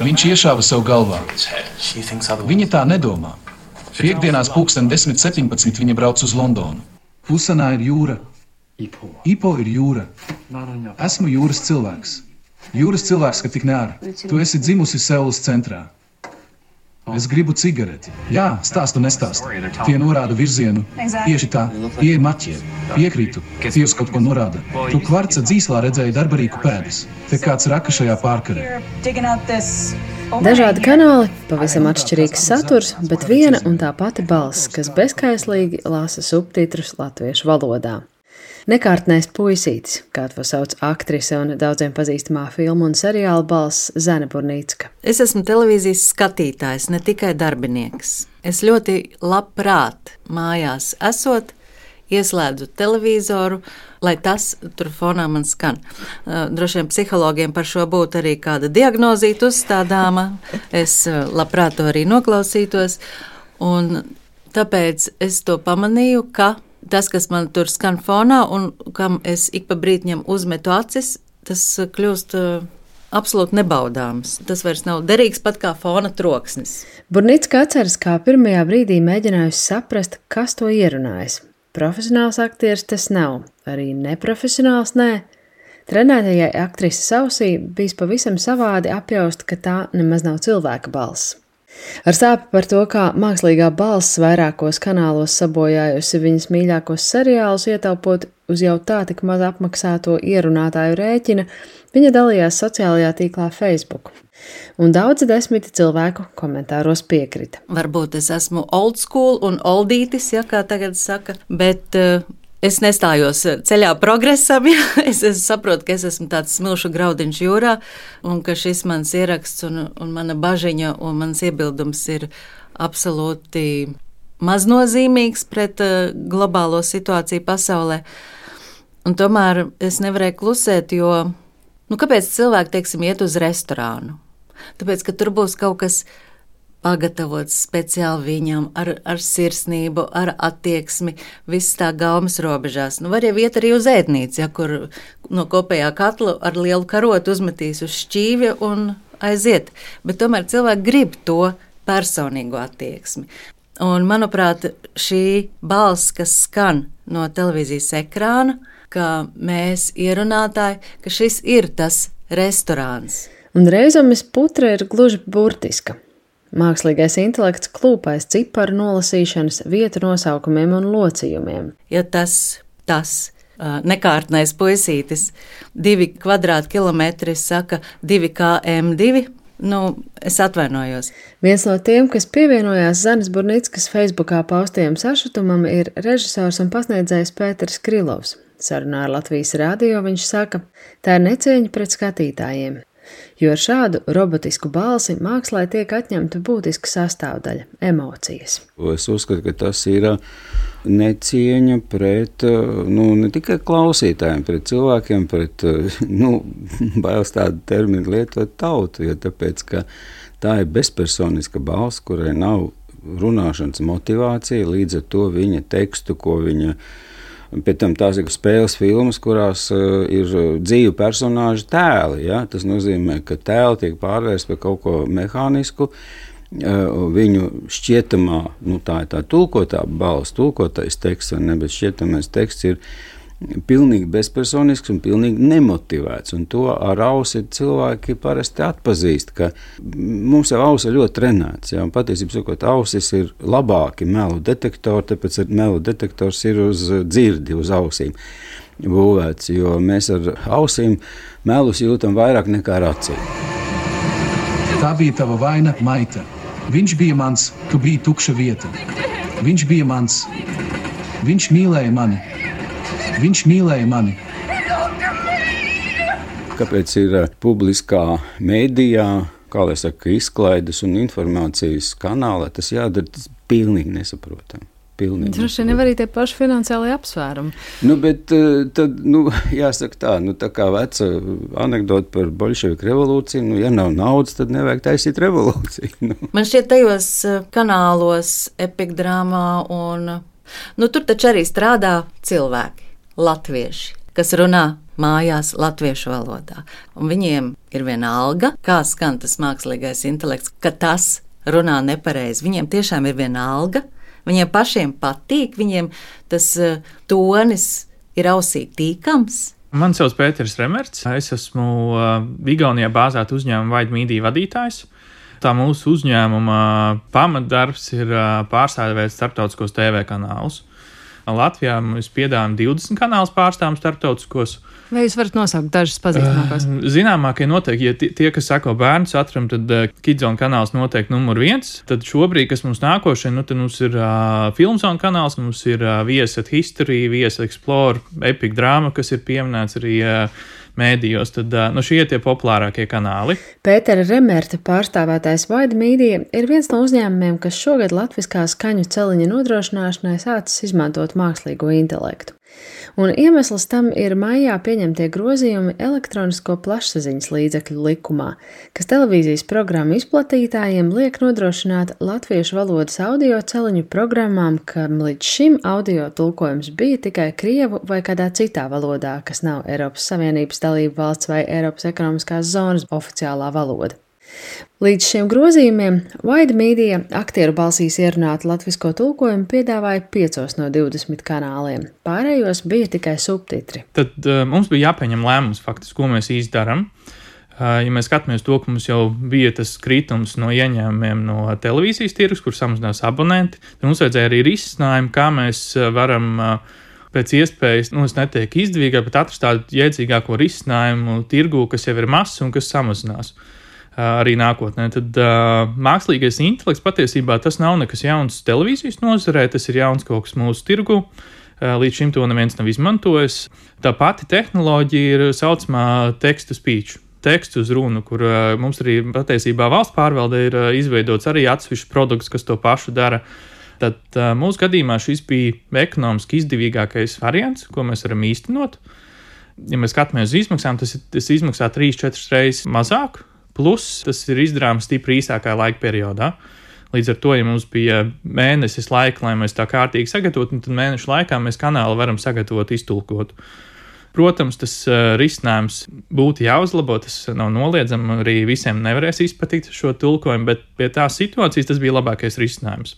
Viņš iešāva sev galvā. Viņa tā nedomā. Piektdienās, pulksten 10.17. viņa brauc uz Londonu. Pusanā ir jūra. Ipo ir jūra. Esmu jūras cilvēks. Jūras cilvēks, ka tik neāra. Tu esi dzimusi Seulas centrā. Es gribu cigareti. Jā, stāstu nestāstu. Tie norāda virzienu. Tieši tā, tie ir maķie. Piekrītu, tie uz kaut ko norāda. Tu kvarca dzīslā redzēji darbarīku pēdas. Te kāds raka šajā pārkarē. Dažādi kanāli, pavisam atšķirīgs saturs, bet viena un tā pati balss, kas bezkaislīgi lasa subtitrus latviešu valodā. Nekārtnēs puisītis, kā to sauc aktrise un daudziem pazīstamā filmu un seriāla balss Zana Burnīcka. Es esmu televīzijas skatītājs, ne tikai darbinieks. Es ļoti labprāt mājās esot, ieslēdzu televizoru, lai tas tur fonā man skan. Droši vien psihologiem par šo būtu arī kāda diagnozīta uzstādāma. Es labprāt to arī noklausītos. Un tāpēc es to pamanīju, ka tas, kas man tur skan fonā un kam es ik pa brīdim uzmetu acis, tas uh, kļūst uh, absolūti nebaudāms. Tas vairs nav derīgs pat kā fona troksnis. Burnīts atceras, kā pirmajā brīdī mēģinājusi saprast, kas to ierunājas. Profesionāls aktieris tas nav, arī neprofesionāls nē. Trenētajai aktrises ausī bijis pavisam savādi apjaust, ka tā nemaz nav cilvēka balss. Ar sāpi par to, kā mākslīgā balss vairākos kanālos sabojājusi viņas mīļākos seriālus, ietaupot uz jau tā tik maz apmaksāto ierunātāju rēķina, viņa dalījās sociālajā tīklā Facebook. Un daudzi desmiti cilvēku komentāros piekrita. Varbūt es esmu old school un oldītis, ja kā tagad saka, bet uh, Es nestājos ceļā progresam, ja es, es saprotu, ka es esmu tāds smilšu graudiņš jūrā, un ka šis mans ieraksts un, un mana bažiņa un mans iebildums ir absolūti maznozīmīgs pret uh, globālo situāciju pasaulē. Un tomēr es nevarēju klusēt, jo nu, kāpēc cilvēki, teiksim, iet uz restorānu? Tāpēc, ka tur būs kaut kas tāds pagatavots speciāli viņam, ar, ar sirsnību, ar attieksmi, viss tā gaumas robežās. Nu, var jau iet arī uz ēdnīcu, ja kur no kopējā katla ar lielu karotu uzmetīs uz šķīvja un aiziet. Bet tomēr cilvēki grib to personīgo attieksmi. Un, manuprāt, šī balss, kas skan no televīzijas ekrāna, ka mēs ierunātāji, ka šis ir tas restorāns. Un reizamis putra ir gluži burtiska. Mākslīgais intelekts klūpais ciparu nolasīšanas, vietu nosaukumiem un locījumiem. Ja tas, tas nekārtnais puisītis, divi kvadrātkilometri saka 2 km2, nu, es atvainojos. Viens no tiem, kas pievienojās Zanes Burnickas Facebookā paustajam sašutumam, ir režisors un pasniedzējs Pēters Krilovs. Sarunā ar Latvijas rādio viņš saka, tā ir necieņa pret skatītājiem jo ar šādu robotisku balsi mākslā tiek atņemta būtiska sastāvdaļa - emocijas. Es uzskatu, ka tas ir necieņa pret nu, ne tikai klausītājiem, pret cilvēkiem, pret, nu, bailes tādu terminu lietot tautu, jo tāpēc, ka tā ir bezpersoniska balss, kurai nav runāšanas motivācija, līdz ar to viņa tekstu, ko viņa viņa Pēc tam tās ir spēles filmas, kurās uh, ir dzīvu personāžu tēli. Ja? Tas nozīmē, ka tēli tiek pārvērsti par kaut ko mehānisku. Uh, viņu šķietamā, nu, tā ir tā tulkotā balss, tulkotais teksts, vai ne, bet šķietamais teksts ir pilnīgi bezpersonisks un pilnīgi nemotivēts. Un to ar ausi cilvēki parasti atpazīst, ka mums jau ausis ir ļoti trenēts. Ja, patiesībā sakot, ausis ir labāki melu detektori, tāpēc melu detektors ir uz dzirdi, uz ausīm būvēts, jo mēs ar ausīm melus jūtam vairāk nekā ar acīm. Tā bija tava vaina, Maita. Viņš bija mans, tu biji tukša vieta. Viņš bija mans, viņš mīlēja mani, Viņš mīlēja mani. Kāpēc ir eh, publiskā mēdījā, kā lai saka, izklaides un informācijas kanālā, tas jādara tas pilnīgi nesaprotami. Droši vien arī tie paši finansiālie apsvērumi. Nu, bet eh, tad, nu, jāsaka tā, nu, tā kā veca anekdote par bolševiku revolūciju, nu, ja nav naudas, tad nevajag taisīt revolūciju. Nu. Man šķiet, tajos eh, kanālos, epikdrāmā un, nu, tur taču arī strādā cilvēki latvieši, kas runā mājās latviešu valodā. Un viņiem ir viena alga, kā skan tas mākslīgais intelekts, ka tas runā nepareizi. Viņiem tiešām ir viena alga, viņiem pašiem patīk, viņiem tas uh, tonis ir ausī tīkams. Mani sauc Pēters Remerts. Es esmu uh, Igaunijā bāzēta uzņēmuma Vaida Mīdija vadītājs. Tā mūsu uzņēmuma pamatdarbs ir uh, pārstāvēt starptautiskos TV kanālus. Latvijā mēs piedāvājam 20 kanālus pārstāvjam starptautiskos. Vai jūs varat nosaukt dažus pazīstamākos? Uh, zināmākie noteikti, ja tie, tie kas sako bērnu satram, tad uh, Kidzona kanāls noteikti numur viens. Tad šobrīd, kas mums nākošais, nu, tad mums ir uh, Filmzona kanāls, mums ir uh, Viesat History, Viesat Explore, Epic Drama, kas ir pieminēts arī. Uh, mēdījos, tad nu, šie ir tie populārākie kanāli. Pētera Remerta pārstāvētais Vaida Mīdija ir viens no uzņēmumiem, kas šogad latviskā skaņu celiņa nodrošināšanai sācis izmantot mākslīgo intelektu. Un iemesls tam ir maijā pieņemtie grozījumi elektronisko plašsaziņas līdzekļu likumā, kas televīzijas programmu izplatītājiem liek nodrošināt latviešu valodas audio celiņu programmām, kam līdz šim audio tulkojums bija tikai krievu vai kādā citā valodā, kas nav Eiropas Savienības dalība valsts vai Eiropas ekonomiskās zonas oficiālā valoda. Līdz šiem grozījumiem Vaida Mīdija aktieru balsīs ierunātu latvisko tulkojumu piedāvāja 5 no 20 kanāliem. Pārējos bija tikai subtitri. Tad uh, mums bija jāpieņem lēmums, faktiski, ko mēs izdarām. Uh, ja mēs skatāmies to, ka mums jau bija tas kritums no ieņēmumiem no televīzijas tirgus, kur samazinās abonenti, tad mums vajadzēja arī risinājumu, kā mēs varam uh, pēc iespējas, nu, es neteiktu izdevīgāk, bet atrast tādu jēdzīgāko risinājumu tirgu, kas jau ir mazs un kas samazinās. Uh, arī nākotnē. Tad uh, mākslīgais intelekts patiesībā tas nav nekas jauns televīzijas nozarē, tas ir jauns kaut kas mūsu tirgu. Uh, līdz šim to neviens nav izmantojis. Tā pati tehnoloģija ir saucamā teksta speech. Teksts uz runu, kur uh, mums arī patiesībā valsts pārvalde ir uh, izveidots arī atsevišķs produkts, kas to pašu dara. Tad uh, mūsu gadījumā šis bija ekonomiski izdevīgākais variants, ko mēs varam īstenot. Ja mēs skatāmies uz izmaksām, tas, tas izmaksā 3-4 reizes mazāk Plus tas ir izdarāms stipri īsākā laika periodā. Līdz ar to, ja mums bija mēnesis laika, lai mēs tā kārtīgi sagatavotu, tad mēnešu laikā mēs kanālu varam sagatavot, iztulkot. Protams, tas uh, risinājums būtu jāuzlabo, tas nav noliedzami. Arī visiem nevarēs izpatikt šo tulkojumu, bet pie tās situācijas tas bija labākais risinājums.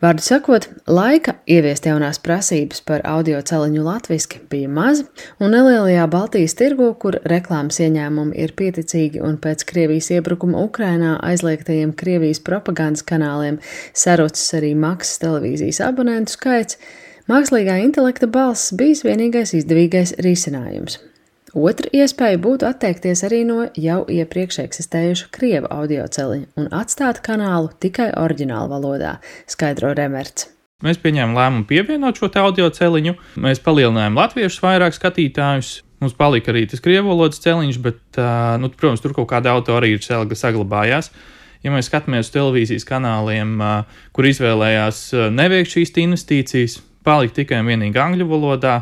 Vārdu sakot, laika ieviest jaunās prasības par audio celiņu latviski bija maz, un nelielajā Baltijas tirgu, kur reklāmas ieņēmumi ir pieticīgi un pēc Krievijas iebrukuma Ukrainā aizliegtajiem Krievijas propagandas kanāliem sarucis arī maksas televīzijas abonentu skaits, mākslīgā intelekta balss bijis vienīgais izdevīgais risinājums. Otra iespēja būtu atteikties arī no jau iepriekš eksistējuša krievu audio celiņa un atstāt kanālu tikai oriģinālu valodā, skaidro Remerts. Mēs pieņēmām lēmumu pievienot šo audio celiņu, mēs palielinājām latviešus vairāk skatītājus. Mums palika arī tas krievu valodas celiņš, bet, nu, protams, tur kaut kāda autora ir saglabājās. Ja mēs skatāmies uz televīzijas kanāliem, kur izvēlējās neveikt šīs investīcijas, palika tikai un vienīgi angļu valodā,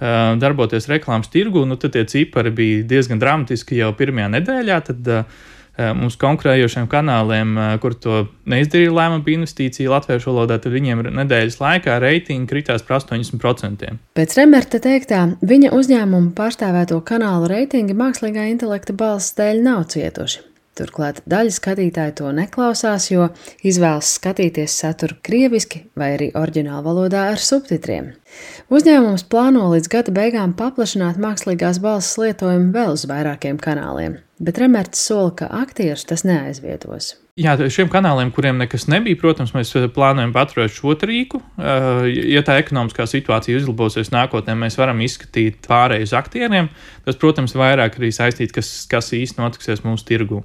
Eh, darboties reklāmas tirgu, nu, tad tie cipari bija diezgan dramatiski jau pirmajā nedēļā. Tad, uh, mums konkurējošiem kanāliem, kur to neizdarīja lēmumu par investīciju latviešu valodā, tad viņiem nedēļas laikā reitingi kritās par 80%. Pēc Remerta teiktā, viņa uzņēmuma pārstāvēto kanālu reitingi mākslīgā intelekta balss dēļ nav cietuši. Turklāt daļa skatītāju to neklausās, jo izvēlas skatīties saturu krieviski vai arī oriģinālu valodā ar subtitriem. Uzņēmums plāno līdz gada beigām paplašināt mākslīgās balss lietojumu vēl uz vairākiem kanāliem, bet Remerts sola, ka aktierus tas neaizvietos. Jā, šiem kanāliem, kuriem nekas nebija, protams, mēs plānojam paturēt šo rīku. Ja tā ekonomiskā situācija uzlabosies nākotnē, mēs varam izskatīt pārējus aktieriem. Tas, protams, vairāk arī saistīts, kas, kas īstenībā notiksies mūsu tirgū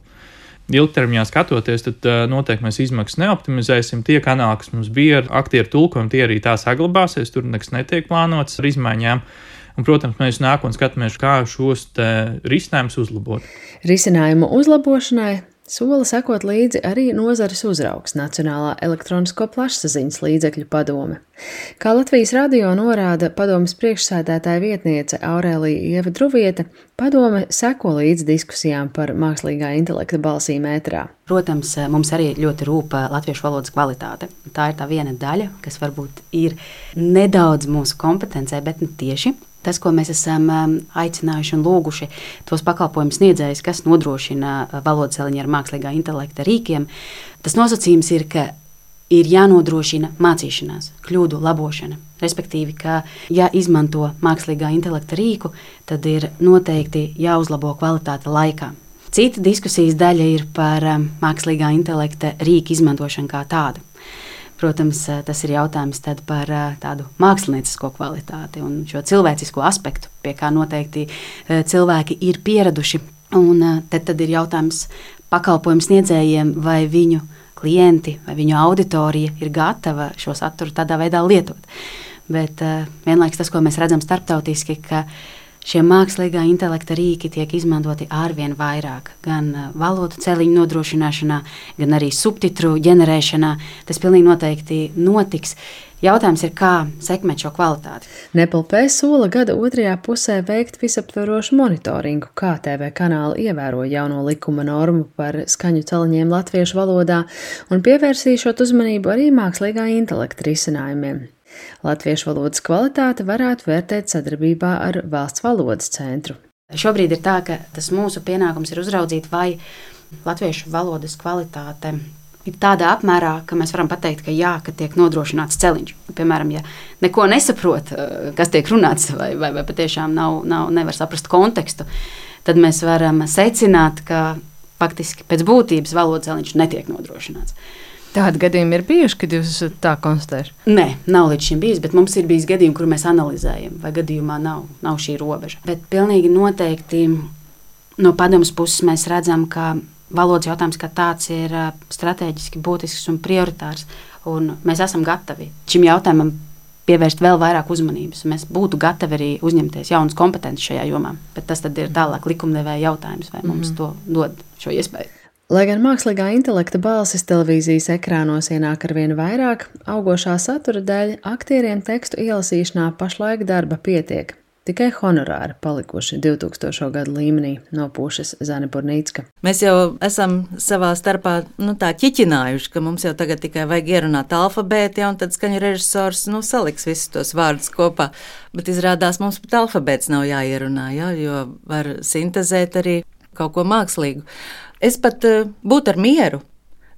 ilgtermiņā skatoties, tad uh, noteikti mēs izmaksas neoptimizēsim. Tie kanāli, kas mums bija ar aktieru tulkojumu, tie arī tā saglabāsies. Tur nekas netiek plānots ar izmaiņām. Un, protams, mēs nākotnē skatāmies, kā šos risinājumus uzlabot. Risinājumu uzlabošanai Sola sekot līdzi arī nozares uzraugs Nacionālā elektronisko plašsaziņas līdzekļu padome. Kā Latvijas radio norāda padomas priekšsēdētāja vietniece Aurēlija Ieva Druvieta, padome seko līdzi diskusijām par mākslīgā intelekta balsīm ētrā. Protams, mums arī ļoti rūp latviešu valodas kvalitāte. Tā ir tā viena daļa, kas varbūt ir nedaudz mūsu kompetencē, bet ne tieši. Tas, ko mēs esam um, aicinājuši un lūguši tos pakalpojumu sniedzējus, kas nodrošina uh, valodas celiņu ar mākslīgā intelekta rīkiem, tas nosacījums ir, ka ir jānodrošina mācīšanās, kļūdu labošana. Respektīvi, ka, ja izmanto mākslīgā intelekta rīku, tad ir noteikti jāuzlabo kvalitāte laikā. Cita diskusijas daļa ir par um, mākslīgā intelekta rīku izmantošanu kā tādu. Protams, eh, tas ir jautājums par eh, tādu māksliniecisko kvalitāti un šo cilvēcisko aspektu, pie kā noteikti eh, cilvēki ir pieraduši. Un tad, tad ir jautājums pakalpojumu sniedzējiem, vai viņu klienti vai viņu auditorija ir gatava šo saturu tādā veidā lietot. Bet vienlaikus tas, ko mēs redzam starptautiski, ka Šie mākslīgā intelekta rīki tiek izmantoti arvien vairāk, gan uh, valodu celiņu nodrošināšanā, gan arī subtitru ģenerēšanā. Tas pilnīgi noteikti notiks. Jautājums ir, kā sekmēt šo kvalitāti. Nepelpē sola gada otrajā pusē veikt visaptverošu monitoringu, kā TV kanāli ievēro jauno likuma normu par skaņu celiņiem latviešu valodā un pievērsīšot uzmanību arī mākslīgā intelekta risinājumiem. Latviešu valodas kvalitāti varētu vērtēt sadarbībā ar Valsts valodas centru. Šobrīd ir tā, ka tas mūsu pienākums ir uzraudzīt, vai latviešu valodas kvalitāte ir tādā apmērā, ka mēs varam pateikt, ka jā, ka tiek nodrošināts celiņš. Piemēram, ja neko nesaprot, eh, kas tiek runāts, vai, vai, vai patiešām nav, nav, nevar saprast kontekstu, tad mēs varam secināt, ka faktiski pēc būtības valodas celiņš netiek nodrošināts. Tādi gadījumi ir bijuši, kad jūs tā konstatējuši? Nē, nav līdz šim bijis, bet mums ir bijis gadījumi, kur mēs analizējam, vai gadījumā nav, nav šī robeža. Bet pilnīgi noteikti no padomus puses mēs redzam, ka valodas jautājums kā tāds ir strateģiski būtisks un prioritārs. Un mēs esam gatavi šim jautājumam pievērst vēl vairāk uzmanības. Mēs būtu gatavi arī uzņemties jaunas kompetences šajā jomā, bet tas ir tālāk likumdevēja jautājums, vai mums mm to dod šo iespēju. Lai gan mākslīgā intelekta balsis televīzijas ekrānos ienāk ar vien vairāk, augošā satura dēļ aktieriem tekstu ielasīšanā pašlaik darba pietiek. Tikai honorāri palikuši 2000. gadu līmenī, nopūšas Zana Burnīcka. Mēs jau esam savā starpā nu, tā ķiķinājuši, ka mums jau tagad tikai vajag ierunāt alfabēti, ja, un tad skaņu režisors nu, saliks visus tos vārdus kopā. Bet izrādās mums pat alfabēts nav jāierunā, ja, jo var sintezēt arī kaut ko mākslīgu. Es pat uh, būtu ar mieru,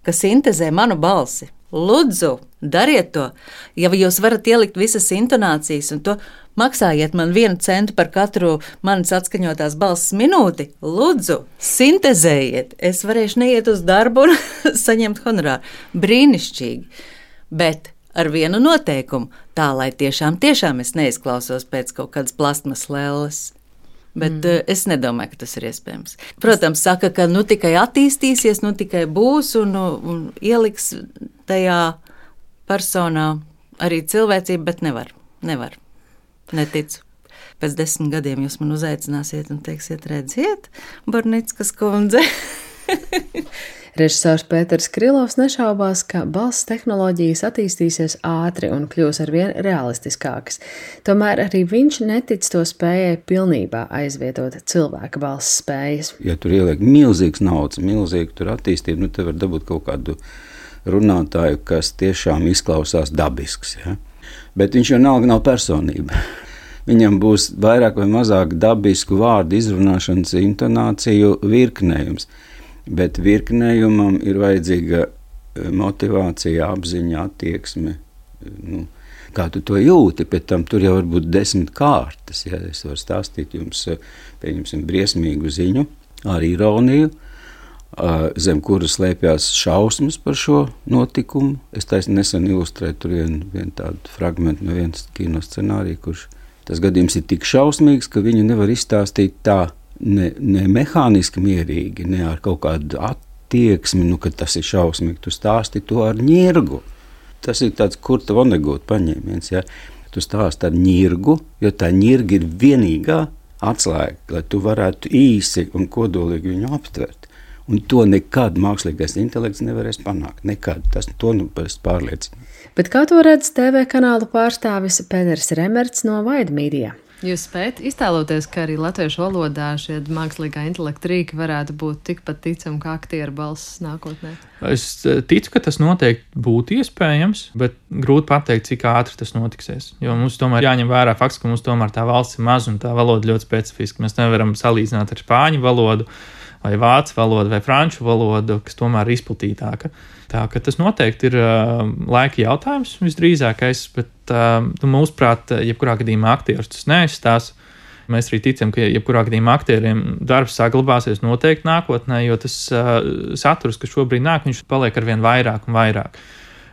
ka sintēzē manu balsi. Lūdzu, dariet to. Ja jūs varat ielikt visas intonācijas un to maksājiet man vienu centu par katru manas atskaņotās balss minūti, lūdzu, sintēzējiet. Es varēšu neiet uz darbu un saņemt honorāru. Brīnišķīgi. Bet ar vienu noteikumu, tā lai tiešām, tiešām es neizklausos pēc kaut kādas plasmas lēles. Bet mm. uh, es nedomāju, ka tas ir iespējams. Protams, saka, ka nu tikai attīstīsies, nu tikai būs un, un ieliks tajā personā arī cilvēcību, bet nevar. nevar. Neticu. Pēc desmit gadiem jūs man uzaicināsiet un teiksiet, redziet, Barnīckas kundze. Režisors Pēters Krilovs nešaubās, ka balss tehnoloģijas attīstīsies ātri un kļūs arvien realistiskākas. Tomēr arī viņš netic to spējai pilnībā aizvietot cilvēka balss spējas. Ja tur ieliek milzīgs naudas, milzīgi tur attīstība, nu te var dabūt kaut kādu runātāju, kas tiešām izklausās dabisks. Ja? Bet viņš jau nav, nav personība. Viņam būs vairāk vai mazāk dabisku vārdu izrunāšanas intonāciju virknējums bet virknējumam ir vajadzīga e, motivācija, apziņa, attieksme. E, nu, kā tu to jūti, pēc tam tur jau var būt desmit kārtas. Ja es varu stāstīt jums, e, pieņemsim, briesmīgu ziņu ar ironiju, zem kuras slēpjas šausmas par šo notikumu. Es taisnīgi nesen ilustrēju tur vienu vien tādu fragment no vienas kino scenārija, kurš tas gadījums ir tik šausmīgs, ka viņu nevar izstāstīt tā ne, ne mehāniski mierīgi, ne ar kaut kādu attieksmi, nu, ka tas ir šausmīgi. Tu stāsti to ar ņirgu. Tas ir tāds kurta vonegūta paņēmiens. Ja? Tu stāsti ar ņirgu, jo tā ņirga ir vienīgā atslēga, lai tu varētu īsi un kodolīgi viņu aptvert. Un to nekad mākslīgais intelekts nevarēs panākt. Nekad. Tas to nu pārliecina. Bet kā to redz TV kanāla pārstāvis Pēters Remerts no Vaidmīdija? Jūs spējat iztēloties, ka arī latviešu valodā šie mākslīgā intelekta rīki varētu būt tikpat ticami kā aktieru balss nākotnē? Es eh, ticu, ka tas noteikti būtu iespējams, bet grūti pateikt, cik ātri tas notiksies. Jo mums tomēr jāņem vērā fakts, ka mums tomēr tā valsts ir maza un tā valoda ļoti specifiska. Mēs nevaram salīdzināt ar spāņu valodu vai vācu valodu vai franču valodu, kas tomēr ir izplatītāka. Tā ka tas noteikti ir uh, laika jautājums visdrīzākais, bet uh, mūsuprāt, jebkurā gadījumā aktieris tas neaizstās. Mēs arī ticam, ka jebkurā gadījumā aktieriem darbs saglabāsies noteikti nākotnē, jo tas uh, saturs, kas šobrīd nāk, viņš paliek ar vien vairāk un vairāk.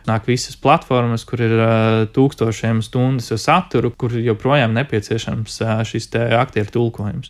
Nāk visas platformas, kur ir uh, tūkstošiem stundas saturu, kur joprojām nepieciešams uh, šis aktieru tulkojums.